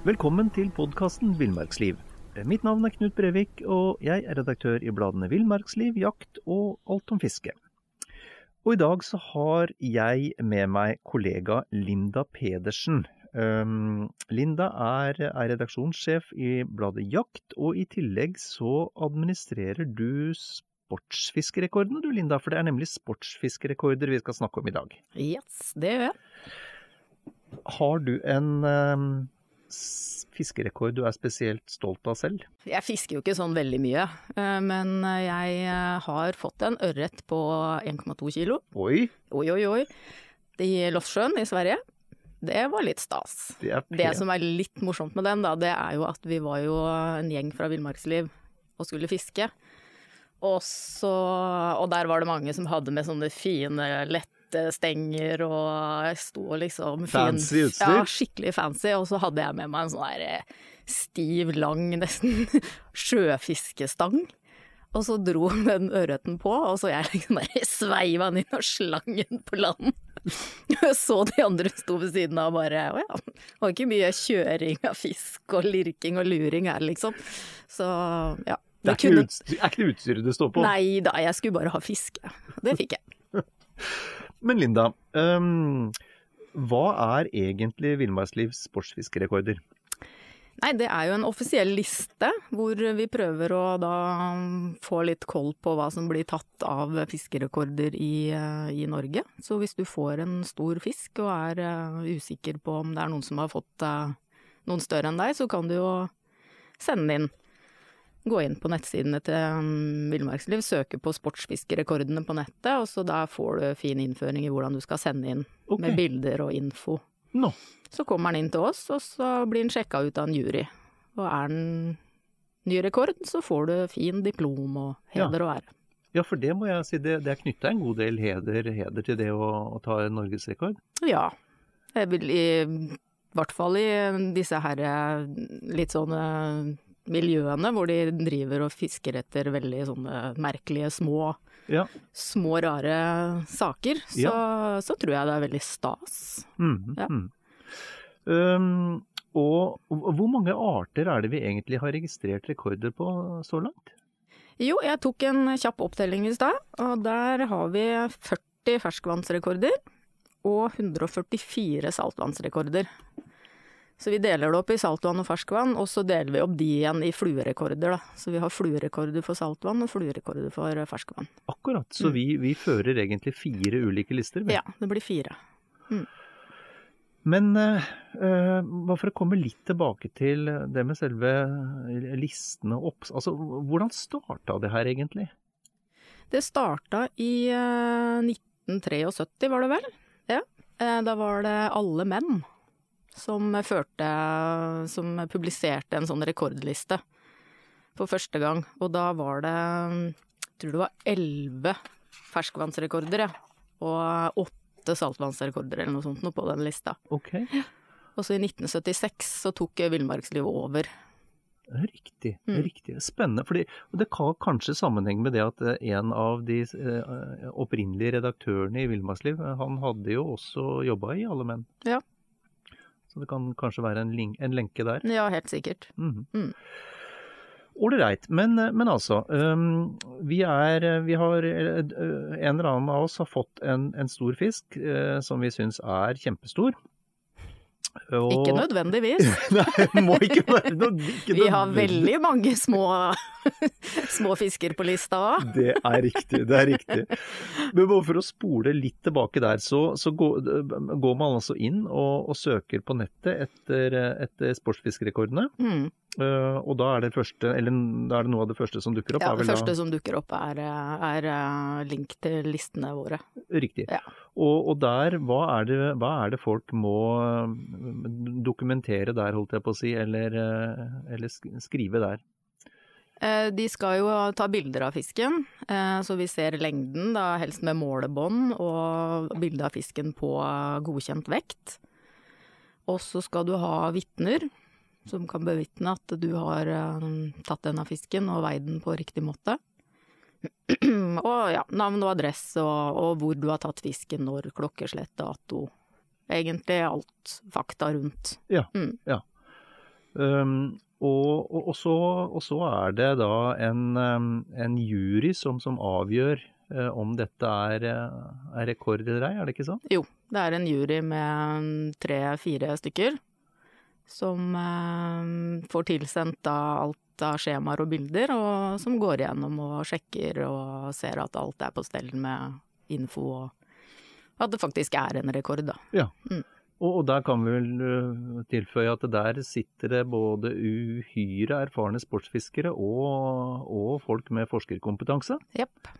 Velkommen til podkasten Villmarksliv. Mitt navn er Knut Brevik, og jeg er redaktør i bladene Villmarksliv, Jakt og Alt om fiske. Og i dag så har jeg med meg kollega Linda Pedersen. Um, Linda er, er redaksjonssjef i bladet Jakt, og i tillegg så administrerer du sportsfiskerekordene du, Linda. For det er nemlig sportsfiskerekorder vi skal snakke om i dag. Yes, det gjør jeg. Har du en um, fiskerekord du er spesielt stolt av selv? Jeg fisker jo ikke sånn veldig mye, eh, men jeg eh, har fått en ørret på 1,2 kilo. Oi! Oi, oi, oi. I Lofsjøen i Sverige. Det var litt stas. Det, det som er litt morsomt med den, da, det er jo at vi var jo en gjeng fra Villmarksliv og skulle fiske. Og, så, og der var det mange som hadde med sånne fine, lette stenger og sto liksom fin, Fancy utstyr? Ja, skikkelig fancy. Og så hadde jeg med meg en sånn der stiv, lang, nesten sjøfiskestang. Og så dro den ørreten på, og så jeg liksom bare sveiva den inn og slang den på land. Jeg så de andre sto ved siden av og bare å ja, det var ikke mye kjøring av fisk og lirking og luring her, liksom. Så ja. Det er, ikke kunne... det utstyret det står på? Nei da, jeg skulle bare ha fiske. Det fikk jeg. Men Linda, um, hva er egentlig Villmarkslivs sportsfiskerekorder? Nei, det er jo en offisiell liste hvor vi prøver å da få litt koll på hva som blir tatt av fiskerekorder i, i Norge. Så hvis du får en stor fisk og er uh, usikker på om det er noen som har fått uh, noen større enn deg, så kan du jo sende inn. Gå inn på nettsidene til um, Villmarksliv, søke på sportsfiskerekordene på nettet, og så da får du fin innføring i hvordan du skal sende inn okay. med bilder og info. No. Så kommer den inn til oss, og så blir den sjekka ut av en jury. Og er den ny rekord, så får du fin diplom og heder og ære. ja for det må jeg si, det, det er knytta en god del heder, heder til det å, å ta en norgesrekord. Ja. Jeg vil i hvert fall i disse her eh, litt sånne miljøene hvor de driver og fisker etter veldig sånne merkelige små, Ja. små rare saker, så, så tror jeg det er veldig stas. Mm, Ja. mm. Um, og hvor mange arter er det vi egentlig har registrert rekorder på så langt? Jo, jeg tok en kjapp opptelling i stad, og der har vi 40 ferskvannsrekorder og 144 saltvannsrekorder. Så vi deler det opp i saltvann og ferskvann, og så deler vi opp de igjen i fluerekorder. Da. Så vi har fluerekorder for saltvann og fluerekorder for ferskvann. Akkurat, så vi, vi fører egentlig fire ulike lister. vi. Ja, det blir fire. Men uh, eh, for å komme litt tilbake til det med selve listene og opps... Altså, hvordan starta det her egentlig? Det starta i uh, 1973, var det vel? Ja. Eh, Da var det Alle menn som førte Som publiserte en sånn rekordliste for første gang. Og da var det Jeg tror det var elleve ferskvannsrekorder, ja. Og åtte saltvannsrekorder eller noe sånt noe på den lista. Ok, Og så i 1976 så tok Villmarkslivet over. riktig. Mm. riktig. Spennende. Fordi, det kan kanskje sammenheng med det at eh, en av de eh, opprinnelige redaktørene i Villmarksliv, eh, han hadde jo også jobba i Alle menn. Ja. Så det kan kanskje være en, en lenke der. Ja, helt sikkert. Mhm. Mm. Ålreit, men, men altså. Vi er Vi har En eller annen av oss har fått en, en stor fisk uh, som vi syns er kjempestor. Og... Ikke nødvendigvis. Nei, må ikke være noe ikke Vi har veldig mange små, små fisker på lista òg. Det er riktig, det er riktig. Men bare for å spole litt tilbake der, så, så går, går, man altså inn og, og søker på nettet etter, etter sportsfiskerekordene. Mm. Uh, og da er det første, eller da er det noe av det første som dukker opp? Ja, det første da... som dukker opp er, er, eh, link til listene våre. Riktig. Ja. Og, og, der, hva er, det, hva er, det, folk må mm, dokumentere der, holdt jeg på å si, eller, eh, eller skrive der? De skal jo ta bilder av fisken, så vi ser lengden, da helst med målebånd, og bilde av fisken på godkjent vekt. Og så skal du ha vitner som kan bevitne at du har tatt tatt denne fisken og veid den på riktig måte. og ja, navn og adresse og, og, hvor du har tatt fisken, når, klokkeslett, dato. Egentlig alt fakta rundt. Ja. Mm. ja. Um, og, og, og, så, og, så, er det da en, um, en jury som, som avgjør uh, om dette er, er rekord eller ei, er det ikke sånn? Jo, det er en jury med tre-fire stykker som eh, får tilsendt da alt av skjemaer og bilder, og som går igjennom og sjekker og ser at alt er på stell med info, og at det faktisk er en rekord, da. Ja. Mm. Og, og, der kan vi vel uh, tilføye at der sitter det både uhyre erfarne sportsfiskere og, og folk med forskerkompetanse. Jepp.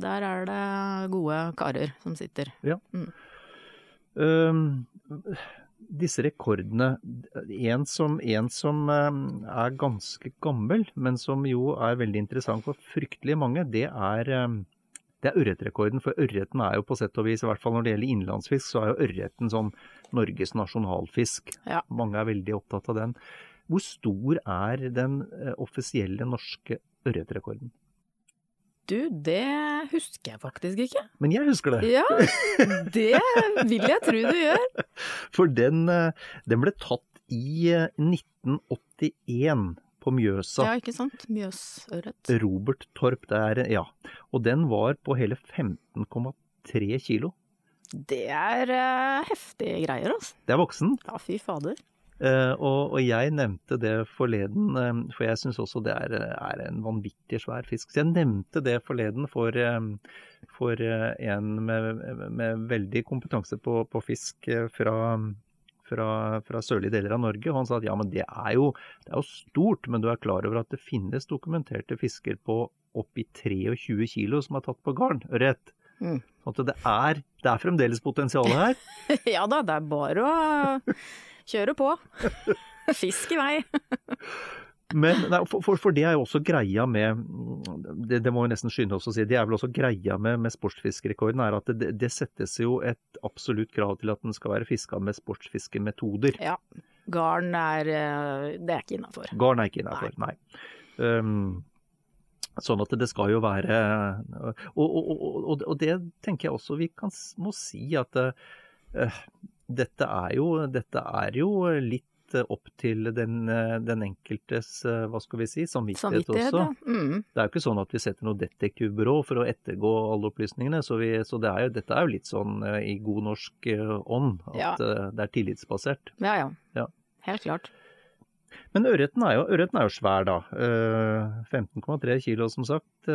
Der er det gode karer som sitter. Ja. Mm. Um, disse rekordene En som, en som eh, er ganske gammel, men som jo er veldig interessant for fryktelig mange, det er, eh, det er ørretrekorden. For ørreten er jo på sett og vis, i hvert fall når det gjelder innlandsfisk, så er jo ørreten sånn Norges nasjonalfisk. Ja. Mange er veldig opptatt av den. Hvor stor er den eh, offisielle norske ørretrekorden? Du, det husker jeg faktisk ikke. Men jeg husker det. Ja, det vil jeg tro du gjør. For den, eh, den ble tatt i 1981 eh, på Mjøsa. Ja, ikke sant. Mjøsørret. Robert Torp der, ja. Og den var på hele 15,3 kilo. Det er uh, heftige greier, altså. Det er voksen. Ja, fy fader. Uh, og, og, jeg nevnte det forleden, um, for jeg syns også det er, er, en vanvittig svær fisk. Så jeg nevnte det forleden for, um, for en med, med, veldig kompetanse på, på fisk fra, fra, fra, sørlige deler av Norge. Og han sa at ja, men det er, jo, det er jo stort, men du er klar over at det finnes dokumenterte fisker på oppi 23 kilo som er tatt på garn, ørret. Mm. Sånn det er, det er fremdeles potensial her. ja da, det er bare å Kjøre på. Fisk i vei. Men nei, for, for, det er jo også greia med det, det må vi nesten skynde oss å si, det er vel også greia med, med sportsfiskerekorden er at det, det, settes jo et absolutt krav til at den skal være fiska med sportsfiskemetoder. Ja. Garn er eh, Det er ikke innafor. Garn er ikke innafor, nei. nei. Um, sånn at det skal jo være Og, og, og, og det tenker jeg også vi kan, må si at uh, dette er jo, dette er jo litt opp til den, den, enkeltes hva skal vi si, samvittighet, samvittighet også. Ja. Mm. Det er jo ikke sånn at vi setter noe detektivbyrå for å ettergå alle opplysningene. Så, vi, så det er jo, dette er jo litt sånn eh, i god norsk eh, ånd, at ja. Eh, det er tillitsbasert. Ja, ja, ja. Helt klart. Men ørreten er, er, jo svær, da. 15,3 kilo, som sagt.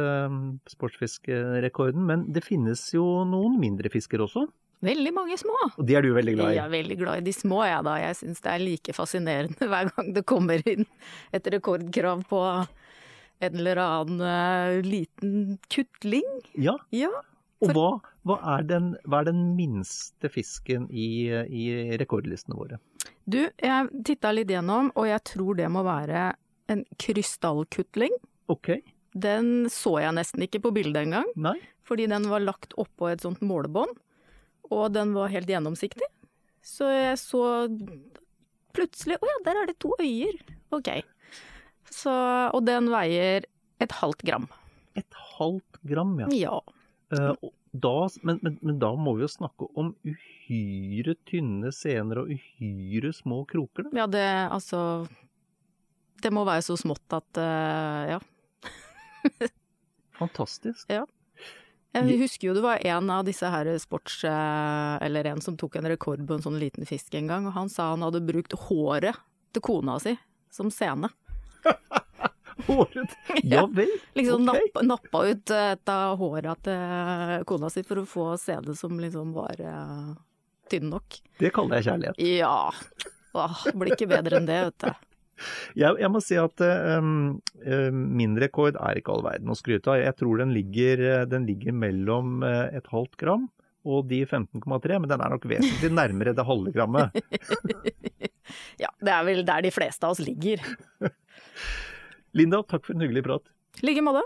Sportsfiskerekorden. Men det finnes jo noen mindre fisker også? Veldig mange små. Og de er du veldig glad i? Jeg er veldig glad i de små, jeg ja, da. Jeg syns det er like fascinerende hver gang det kommer inn et rekordkrav på en eller annen uh, liten kutling. Ja. ja for... Og hva, hva, er den, hva, er den, minste fisken i, i rekordlistene våre? Du, jeg titta litt gjennom, og jeg tror det må være en krystallkutling. Ok. Den så jeg nesten ikke på bildet engang. Nei. Fordi den var lagt oppå et sånt målebånd og den var helt gjennomsiktig. Så jeg så plutselig Å ja, der er det to øyer. Ok. Så, og den veier et halvt gram. Et halvt gram, ja. Ja. Uh, da, men, men, men, da må vi jo snakke om uhyre tynne sener og uhyre små kroker, da. Ja, det altså Det må være så smått at uh, ja. Fantastisk. Ja. Jeg husker jo det var en av disse her sports... Eller en som tok en rekord på en sånn liten fisk en gang, og han sa han hadde brukt håret til kona si som scene. Håret? Ja vel? liksom ok. nappa, nappa ut et av håra til kona si for å få scene som liksom var uh, tynn nok. Det kaller jeg kjærlighet. Ja. Åh, blir ikke bedre enn det, vet du. Jeg, jeg må si at um, min rekord er ikke all verden å skryte av. Jeg tror den ligger, den ligger mellom eh, et halvt gram og de 15,3, men den er nok vesentlig nærmere det halve grammet. Ja, det er vel der de fleste av oss ligger. Linda, takk for en hyggelig prat. I like måte.